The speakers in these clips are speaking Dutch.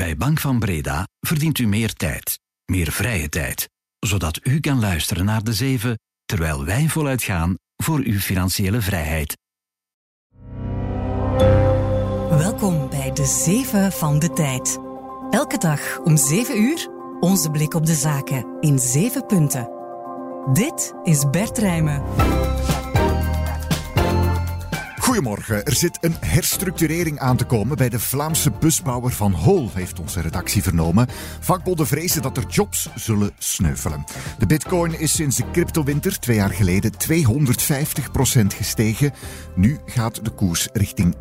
Bij Bank van Breda verdient u meer tijd, meer vrije tijd, zodat u kan luisteren naar de zeven terwijl wij voluit gaan voor uw financiële vrijheid. Welkom bij de zeven van de tijd. Elke dag om 7 uur onze blik op de zaken in 7 punten. Dit is Bert Rijmen. Goedemorgen. Er zit een herstructurering aan te komen bij de Vlaamse busbouwer Van Hol, heeft onze redactie vernomen. Vakbonden vrezen dat er jobs zullen sneuvelen. De bitcoin is sinds de cryptowinter twee jaar geleden 250% gestegen. Nu gaat de koers richting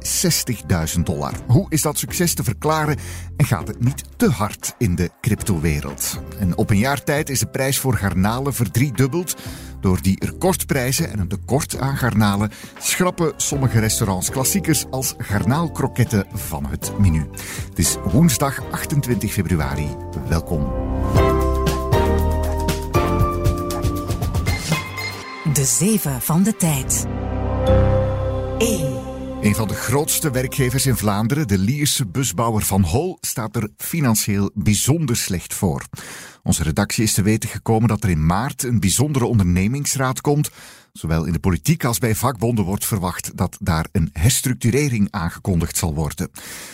60.000 dollar. Hoe is dat succes te verklaren en gaat het niet te hard in de cryptowereld? En op een jaar tijd is de prijs voor garnalen verdriedubbeld. Door die recordprijzen en een tekort aan garnalen schrappen sommige restaurants klassiekers als garnaalkroketten van het menu. Het is woensdag 28 februari. Welkom. De zeven van de tijd. 1. Een van de grootste werkgevers in Vlaanderen, de Lierse busbouwer Van Hol, staat er financieel bijzonder slecht voor. Onze redactie is te weten gekomen dat er in maart een bijzondere ondernemingsraad komt. Zowel in de politiek als bij vakbonden wordt verwacht dat daar een herstructurering aangekondigd zal worden.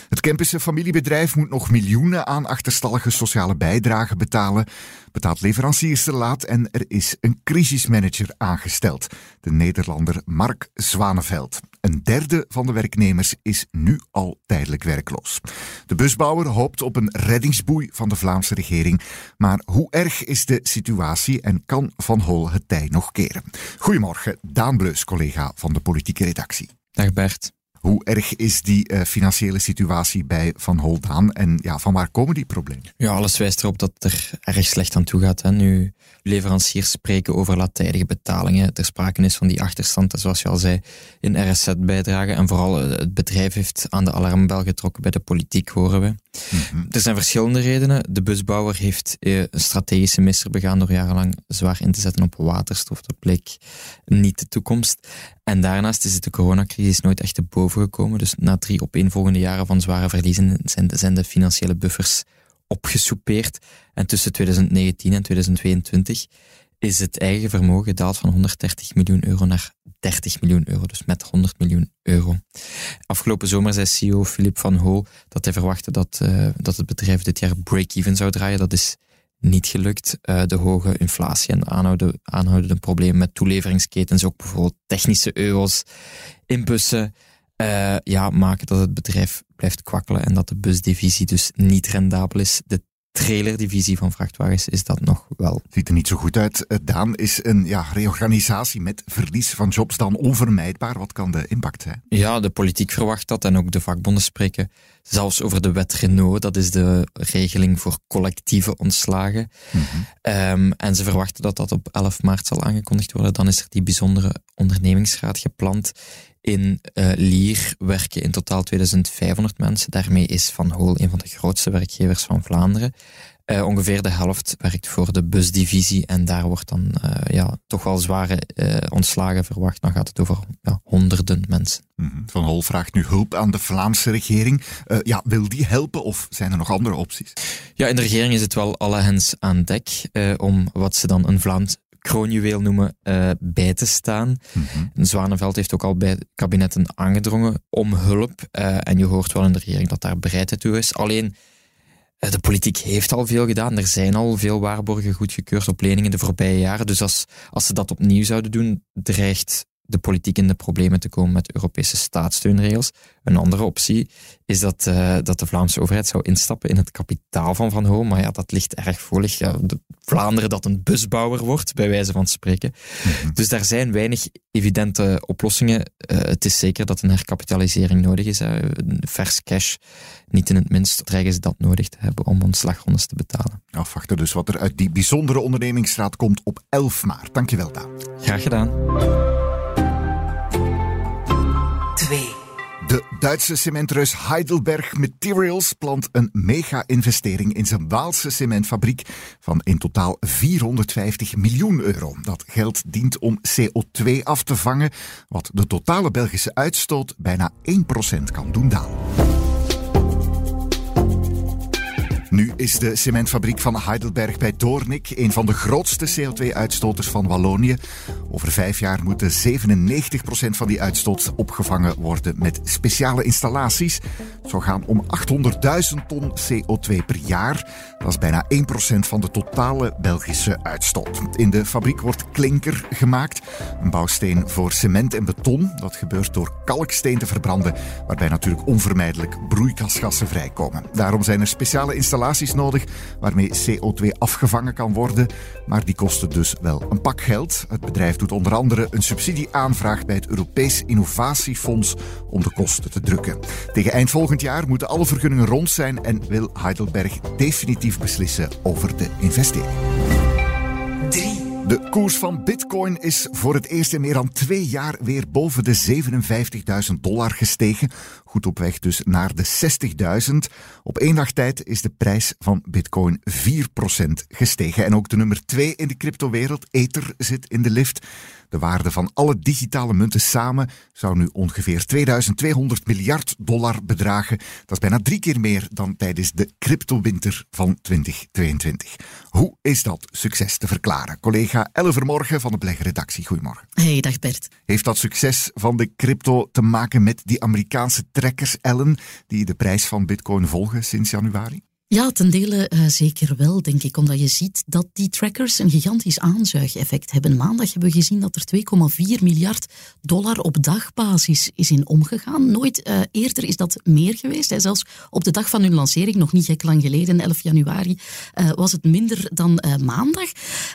Het Kempische familiebedrijf moet nog miljoenen aan achterstallige sociale bijdragen betalen, betaalt leveranciers te laat en er is een crisismanager aangesteld, de Nederlander Mark Zwaneveld. Een derde van de werknemers is nu al tijdelijk werkloos. De busbouwer hoopt op een reddingsboei van de Vlaamse regering, maar hoe erg is de situatie en kan Van Hol het tij nog keren? Goedemorgen, Daan Bleus, collega van de politieke redactie. Dag Bert. Hoe erg is die uh, financiële situatie bij Van Holdaan en ja, van waar komen die problemen? Ja, alles wijst erop dat het er erg slecht aan toe gaat. Hè. Nu, leveranciers spreken over laattijdige betalingen. Er sprake is van die achterstand, zoals je al zei, in RSZ-bijdragen. En vooral eh, het bedrijf heeft aan de alarmbel getrokken bij de politiek, horen we. Mm-hmm. Er zijn verschillende redenen. De busbouwer heeft eh, een strategische misser begaan door jarenlang zwaar in te zetten op waterstof. Dat bleek niet de toekomst. En daarnaast is de coronacrisis nooit echt te boven gekomen. Dus na drie opeenvolgende jaren van zware verliezen zijn de, zijn de financiële buffers opgesoupeerd. En tussen 2019 en 2022 is het eigen vermogen gedaald van 130 miljoen euro naar 30 miljoen euro, dus met 100 miljoen euro. Afgelopen zomer zei CEO Philip van Hol dat hij verwachtte dat, uh, dat het bedrijf dit jaar break-even zou draaien. Dat is niet gelukt. Uh, de hoge inflatie en de aanhoudende, problemen met toeleveringsketens, ook bijvoorbeeld technische euro's in bussen, uh, ja, maken dat het bedrijf blijft kwakkelen en dat de busdivisie dus niet rendabel is. De trailerdivisie van vrachtwagens is dat nog wel. Ziet er niet zo goed uit. Eh, Daan, is een ja, reorganisatie met verlies van jobs dan onvermijdbaar? Wat kan de impact zijn? Ja, de politiek verwacht dat en ook de vakbonden spreken zelfs over de wet Renault. Dat is de regeling voor collectieve ontslagen. Mm -hmm. um, en ze verwachten dat dat op 11 maart zal aangekondigd worden. Dan is er die bijzondere ondernemingsraad gepland. In uh, Lier werken in totaal 2500 mensen. Daarmee is Van Hool een van de grootste werkgevers van Vlaanderen. Uh, ongeveer de helft werkt voor de busdivisie en daar wordt dan uh, ja, toch wel zware uh, ontslagen verwacht. Dan gaat het over ja, honderden mensen. Mhm. Van Hol vraagt nu hulp aan de Vlaamse regering. ja, wil die helpen of zijn er nog andere opties? Ja, in de regering is het wel alle hens aan dek om wat ze dan een Vlaams kroonjuweel noemen, uh, bij te staan. Mm -hmm. Zwaneveld heeft ook al bij kabinetten aangedrongen om hulp. Uh, en je hoort wel in de regering dat daar bereidheid toe is. Alleen, uh, de politiek heeft al veel gedaan. Er zijn al veel waarborgen goedgekeurd op leningen de voorbije jaren. Dus als, als ze dat opnieuw zouden doen, dreigt de politiek in de problemen te komen met Europese staatssteunregels. Een andere optie is dat, uh, dat de Vlaamse overheid zou instappen in het kapitaal van Van Hoo. Maar ja, dat ligt erg voelig. Ja, Vlaanderen dat een busbouwer wordt, bij wijze van spreken. Mm -hmm. Dus daar zijn weinig evidente oplossingen. Uh, het is zeker dat een herkapitalisering nodig is. Hè. Vers cash, niet in het minst, dreigen ze dat nodig te hebben om ontslagrondes te betalen. Afwachten dus wat er uit die bijzondere ondernemingsraad komt op 11 maart. Dankjewel, Daan. Graag gedaan. 2. De Duitse cementreus Heidelberg Materials plant een mega-investering in zijn Waalse cementfabriek van in totaal 450 miljoen euro. Dat geld dient om CO2 af te vangen, wat de totale Belgische uitstoot bijna 1% kan doen dalen. Nu is de cementfabriek van Heidelberg bij Doornik een van de grootste CO2-uitstoters van Wallonië. Over vijf jaar moeten 97% van die uitstoot opgevangen worden met speciale installaties. Zou gaan om 800.000 ton CO2 per jaar. Dat is bijna 1% van de totale Belgische uitstoot. In de fabriek wordt klinker gemaakt, een bouwsteen voor cement en beton. Dat gebeurt door kalksteen te verbranden, waarbij natuurlijk onvermijdelijk broeikasgassen vrijkomen. Daarom zijn er speciale installaties nodig waarmee CO2 afgevangen kan worden, maar die kosten dus wel een pak geld. Het bedrijf doet onder andere een subsidieaanvraag bij het Europees Innovatiefonds om de kosten te drukken. Tegen eind volgend jaar moeten alle vergunningen rond zijn en wil Heidelberg definitief beslissen over de investering. De koers van Bitcoin is voor het eerst in meer dan twee jaar weer boven de 57.000 dollar gestegen. Goed op weg dus naar de 60.000. Op één dag tijd is de prijs van Bitcoin 4% gestegen. En ook de nummer 2 in de cryptowereld, Ether, zit in de lift. De waarde van alle digitale munten samen zou nu ongeveer 2200 miljard dollar bedragen. Dat is bijna drie keer meer dan tijdens de cryptowinter van 2022. Hoe is dat succes te verklaren? Collega Elle Vermorgen van de Beleggerredactie, goedemorgen. Hey, dag Bert. Heeft dat succes van de crypto te maken met die Amerikaanse trekkers, Ellen, die de prijs van bitcoin volgen sinds januari? Ja, ten dele uh, zeker wel, denk ik. Omdat je ziet dat die trackers een gigantisch aanzuigeffect hebben. Maandag hebben we gezien dat er 2,4 miljard dollar op dagbasis is in omgegaan. Nooit uh, eerder is dat meer geweest. Hè. Zelfs op de dag van hun lancering, nog niet gek lang geleden, 11 januari, uh, was het minder dan maandag.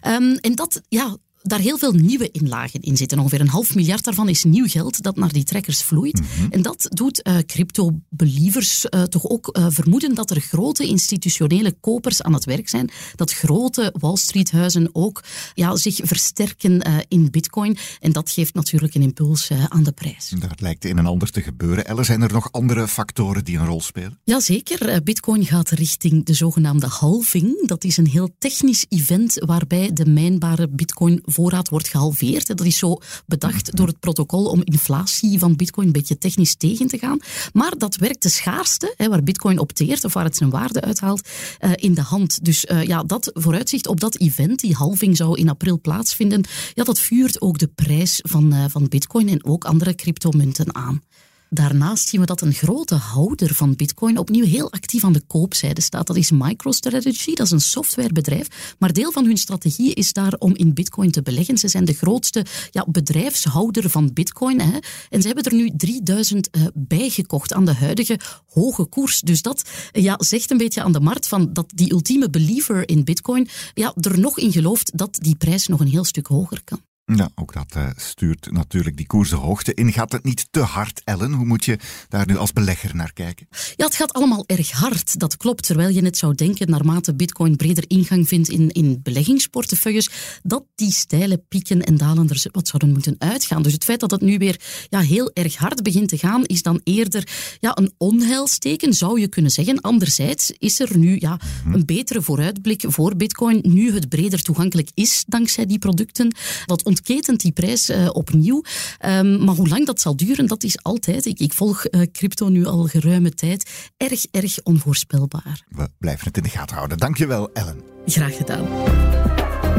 Um, en dat, ja, daar heel veel nieuwe inlagen in zitten. Ongeveer een half miljard daarvan is nieuw geld dat naar die trekkers vloeit. Mhm. En dat doet uh, crypto-believers uh, toch ook uh, vermoeden dat er grote institutionele kopers aan het werk zijn. Dat grote Wall Street-huizen ook ja, zich versterken in bitcoin. En dat geeft natuurlijk een impuls aan de prijs. Dat lijkt een en ander te gebeuren. Eller, zijn er nog andere factoren die een rol spelen? Jazeker. bitcoin gaat richting de zogenaamde halving. Dat is een heel technisch event waarbij de mijnbare bitcoin voorraad wordt gehalveerd. Dat is zo bedacht door het protocol om inflatie van bitcoin een beetje technisch tegen te gaan. Maar dat werkt de schaarste, waar bitcoin opteert of waar het zijn waarde uithaalt, eh, in de hand. Dus eh, ja, dat vooruitzicht op dat event, die halving zou in april plaatsvinden, ja, dat vuurt ook de prijs van, eh, van bitcoin en ook andere cryptomunten aan. Daarnaast zien we dat een grote houder van Bitcoin opnieuw heel actief aan de koopzijde staat. Dat is MicroStrategy, dat is een softwarebedrijf. Maar deel van hun strategie is daar om in Bitcoin te beleggen. Ze zijn de grootste ja, bedrijfshouder van Bitcoin. Hè. En ze hebben er nu 3000 uh, bijgekocht aan de huidige hoge koers. Dus dat ja, zegt een beetje aan de markt van dat die ultieme believer in Bitcoin ja, er nog in gelooft dat die prijs nog een heel stuk hoger kan. Ja, ook dat uh, stuurt natuurlijk die koers de hoogte in. Gaat het niet te hard, Ellen? Hoe moet je daar nu als belegger naar kijken? Ja, het gaat allemaal erg hard. Dat klopt. Terwijl je net zou denken, naarmate Bitcoin breder ingang vindt in, in beleggingsportefeuilles, dat die steile pieken en dalen er wat zouden moeten uitgaan. Dus het feit dat het nu weer ja, heel erg hard begint te gaan, is dan eerder ja, een onheilsteken, zou je kunnen zeggen. Anderzijds is er nu ja, mhm. een betere vooruitblik voor Bitcoin, nu het breder toegankelijk is dankzij die producten. Dat ontketent die prijs uh, opnieuw. Um, maar hoe lang dat zal duren, dat is altijd, ik, ik volg uh, crypto nu al geruime tijd, erg, erg onvoorspelbaar. We blijven het in de gaten houden. Dankjewel, Ellen. Graag gedaan.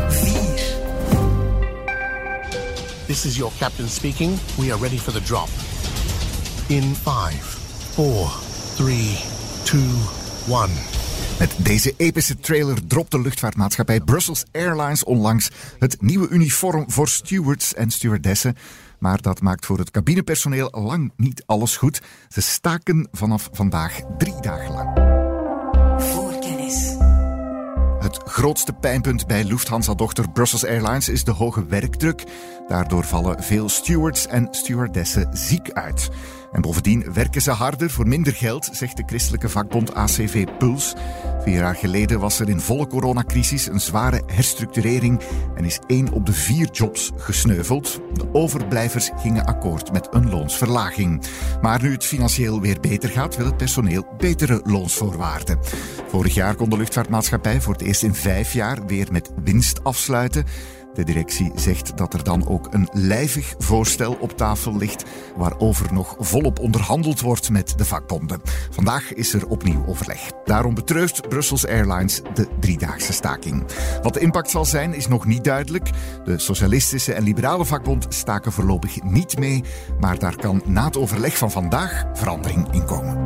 4. This is your captain speaking. We are ready for the drop. In 5, 4, 3, 2, 1. Met deze epische trailer dropt de luchtvaartmaatschappij Brussels Airlines onlangs het nieuwe uniform voor stewards en stewardessen. Maar dat maakt voor het cabinepersoneel lang niet alles goed. Ze staken vanaf vandaag drie dagen lang. Voorkennis. Het grootste pijnpunt bij Lufthansa-dochter Brussels Airlines is de hoge werkdruk. Daardoor vallen veel stewards en stewardessen ziek uit. En bovendien werken ze harder voor minder geld, zegt de christelijke vakbond ACV Puls. Vier jaar geleden was er in volle coronacrisis een zware herstructurering en is één op de vier jobs gesneuveld. De overblijvers gingen akkoord met een loonsverlaging. Maar nu het financieel weer beter gaat, wil het personeel betere loonsvoorwaarden. Vorig jaar kon de luchtvaartmaatschappij voor het eerst in vijf jaar weer met winst afsluiten. De directie zegt dat er dan ook een lijvig voorstel op tafel ligt, waarover nog volop onderhandeld wordt met de vakbonden. Vandaag is er opnieuw overleg. Daarom betreurt Brussels Airlines de driedaagse staking. Wat de impact zal zijn, is nog niet duidelijk. De Socialistische en Liberale vakbond staken voorlopig niet mee, maar daar kan na het overleg van vandaag verandering in komen.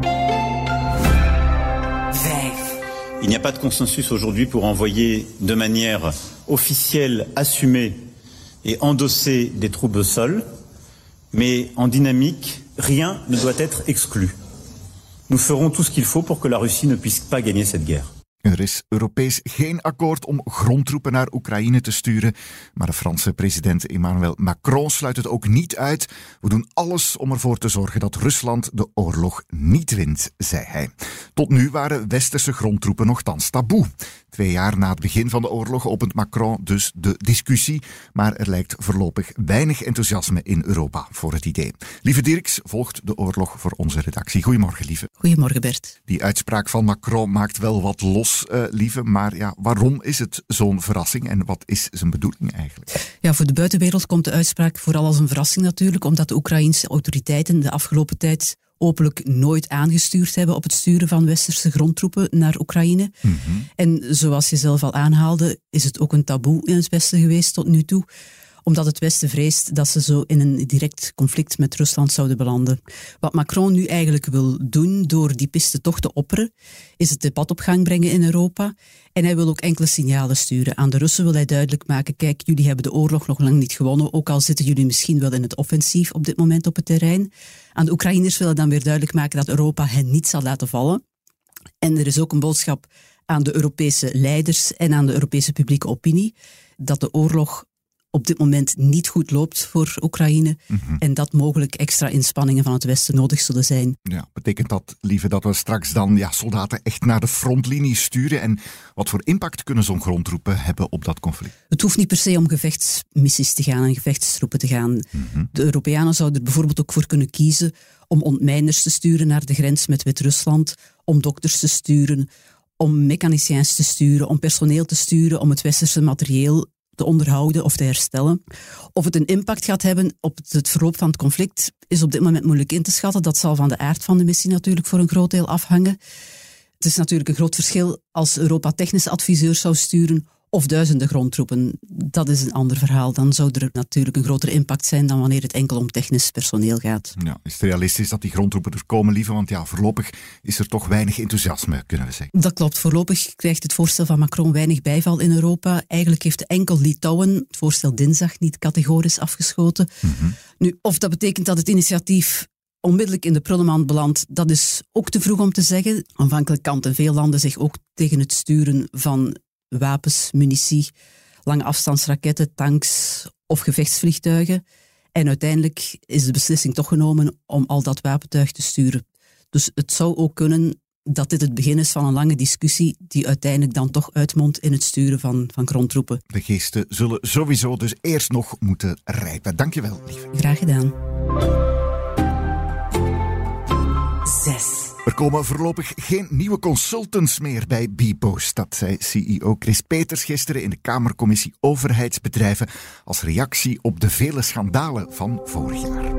Il n'y a consensus aujourd'hui pour envoyer de manière officielle, assumée et endossée des troupes au sol, mais en dynamique, rien ne doit être exclu. Nous ferons tout ce qu'il faut pour que la Russie ne puisse pas gagner cette guerre. Er is Europees geen akkoord om grondtroepen naar Oekraïne te sturen, maar de Franse president Emmanuel Macron sluit het ook niet uit. We doen alles om ervoor te zorgen dat Rusland de oorlog niet wint, zei hij. Tot nu waren westerse grondtroepen nogthans taboe. Twee jaar na het begin van de oorlog opent Macron dus de discussie, maar er lijkt voorlopig weinig enthousiasme in Europa voor het idee. Lieve Dirks volgt de oorlog voor onze redactie. Goedemorgen, lieve. Goedemorgen, Bert. Die uitspraak van Macron maakt wel wat los, uh, lieve, maar ja, waarom is het zo'n verrassing en wat is zijn bedoeling eigenlijk? Ja, voor de buitenwereld komt de uitspraak vooral als een verrassing natuurlijk, omdat de Oekraïnse autoriteiten de afgelopen tijd openlijk nooit aangestuurd hebben op het sturen van westerse grondtroepen naar Oekraïne. Mm -hmm. En zoals je zelf al aanhaalde, is het ook een taboe in het Westen geweest tot nu toe omdat het Westen vreest dat ze zo in een direct conflict met Rusland zouden belanden. Wat Macron nu eigenlijk wil doen door die piste toch te opperen, is het debat op gang brengen in Europa. En hij wil ook enkele signalen sturen. Aan de Russen wil hij duidelijk maken, kijk, jullie hebben de oorlog nog lang niet gewonnen, ook al zitten jullie misschien wel in het offensief op dit moment op het terrein. Aan de Oekraïners wil hij dan weer duidelijk maken dat Europa hen niet zal laten vallen. En er is ook een boodschap aan de Europese leiders en aan de Europese publieke opinie dat de oorlog op dit moment niet goed loopt voor Oekraïne mm -hmm. en dat mogelijk extra inspanningen van het Westen nodig zullen zijn. Ja, betekent dat, lieve, dat we straks dan ja, soldaten echt naar de frontlinie sturen? En wat voor impact kunnen zo'n grondtroepen hebben op dat conflict? Het hoeft niet per se om gevechtsmissies te gaan en gevechtstroepen te gaan. Mm -hmm. De Europeanen zouden er bijvoorbeeld ook voor kunnen kiezen om ontmijners te sturen naar de grens met Wit-Rusland, om dokters te sturen, om mechaniciëns te sturen, om personeel te sturen, om het westerse materieel te onderhouden of te herstellen. Of het een impact gaat hebben op het verloop van het conflict, is op dit moment moeilijk in te schatten. Dat zal van de aard van de missie natuurlijk voor een groot deel afhangen. Het is natuurlijk een groot verschil als Europa technische adviseurs zou sturen of duizenden grondtroepen. Dat is een ander verhaal. Dan zou er natuurlijk een grotere impact zijn dan wanneer het enkel om technisch personeel gaat. Ja, is het realistisch dat die grondtroepen er komen, lieve? Want ja, voorlopig is er toch weinig enthousiasme, kunnen we zeggen. Dat klopt. Voorlopig krijgt het voorstel van Macron weinig bijval in Europa. Eigenlijk heeft enkel Litouwen het voorstel dinsdag niet categorisch afgeschoten. Mm -hmm. Nu, of dat betekent dat het initiatief onmiddellijk in de prullenmand belandt, dat is ook te vroeg om te zeggen. Aanvankelijk kanten veel landen zich ook tegen het sturen van wapens, munitie, lange afstandsraketten, tanks of gevechtsvliegtuigen. En uiteindelijk is de beslissing toch genomen om al dat wapentuig te sturen. Dus het zou ook kunnen dat dit het begin is van een lange discussie die uiteindelijk dan toch uitmondt in het sturen van, van grondtroepen. De geesten zullen sowieso dus eerst nog moeten rijpen. Dankjewel, lieve. Graag gedaan. Zes. Er komen voorlopig geen nieuwe consultants meer bij Bpost. Dat zei CEO Chris Peters gisteren in de Kamercommissie Overheidsbedrijven als reactie op de vele schandalen van vorig jaar.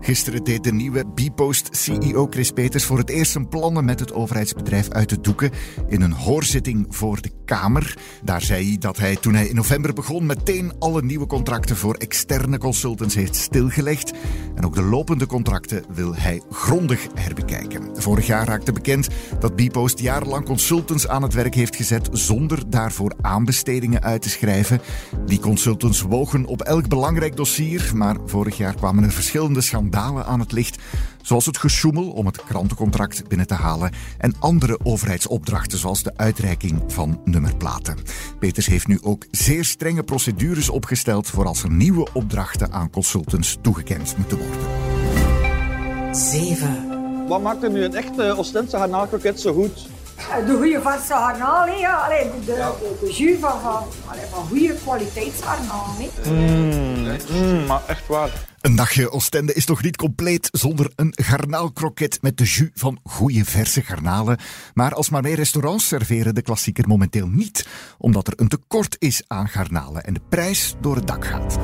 Gisteren deed de nieuwe Bpost-CEO Chris Peters voor het eerst zijn plannen met het overheidsbedrijf uit de doeken in een hoorzitting voor de Kamer. Daar zei hij dat hij toen hij in november begon meteen alle nieuwe contracten voor externe consultants heeft stilgelegd. En ook de lopende contracten wil hij grondig herbekijken. Vorig jaar raakte bekend dat Bpost jarenlang consultants aan het werk heeft gezet zonder daarvoor aanbestedingen uit te schrijven. Die consultants wogen op elk belangrijk dossier, maar vorig jaar kwamen er verschillende schandalen aan het licht, zoals het gesjoemel om het krantencontract binnen te halen en andere overheidsopdrachten, zoals de uitreiking van nummerplaten. Peters heeft nu ook zeer strenge procedures opgesteld voor als er nieuwe opdrachten aan consultants toegekend moeten worden. 7. Wat maakt er nu een echte Ostense garnaalkroket zo goed? De goede verse garnaal, ja. Allee, de, de, de, de jus van, van, allee, van goede kwaliteitsgarnaal. Mm, mm, maar echt waar. Een dagje Oostende is toch niet compleet zonder een garnaalkroket met de jus van goede verse garnalen. Maar als maar meer restaurants serveren de klassieker momenteel niet, omdat er een tekort is aan garnalen en de prijs door het dak gaat.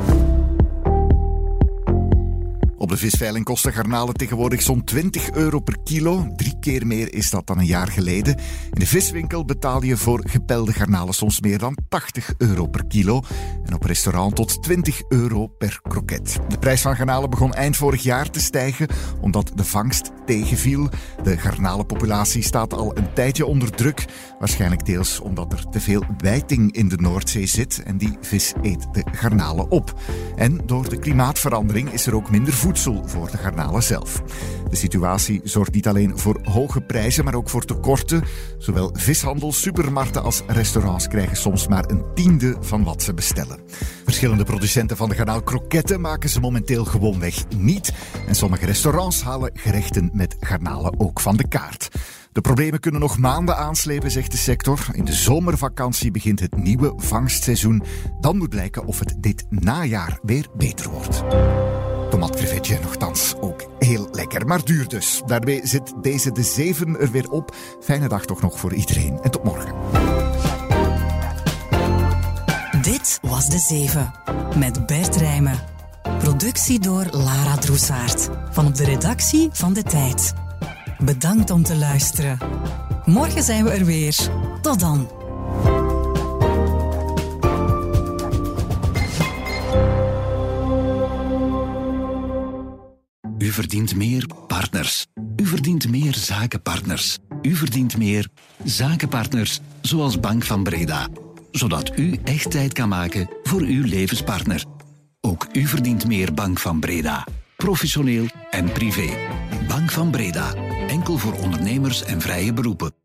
Op de visveiling kosten garnalen tegenwoordig zo'n 20 euro per kilo. Drie keer meer is dat dan een jaar geleden. In de viswinkel betaal je voor gepelde garnalen soms meer dan 80 euro per kilo. En op restaurant tot 20 euro per kroket. De prijs van garnalen begon eind vorig jaar te stijgen omdat de vangst tegenviel. De garnalenpopulatie staat al een tijdje onder druk. Waarschijnlijk deels omdat er te veel wijting in de Noordzee zit en die vis eet de garnalen op. En door de klimaatverandering is er ook minder voedsel voor de garnalen zelf. De situatie zorgt niet alleen voor hoge prijzen, maar ook voor tekorten. Zowel vishandel, supermarkten als restaurants krijgen soms maar een tiende van wat ze bestellen. Verschillende producenten van de garnaal kroketten maken ze momenteel gewoonweg niet. En sommige restaurants halen gerechten met garnalen ook van de kaart. De problemen kunnen nog maanden aanslepen, zegt de sector. In de zomervakantie begint het nieuwe vangstseizoen. Dan moet blijken of het dit najaar weer beter wordt. Tomatcrevetje nogthans ook heel lekker, maar duur dus. Daarmee zit deze de 7 er weer op. Fijne dag toch nog voor iedereen en tot morgen. Dit was de 7 met Bert Rijmen. Productie door Lara Droesaert van op de redactie van De Tijd. Bedankt om te luisteren. Morgen zijn we er weer. Tot dan. U verdient meer partners. U verdient meer zakenpartners. U verdient meer zakenpartners zoals Bank van Breda. Zodat u echt tijd kan maken voor uw levenspartner. Ook u verdient meer Bank van Breda. Professioneel en privé. Bank van Breda. Enkel voor ondernemers en vrije beroepen.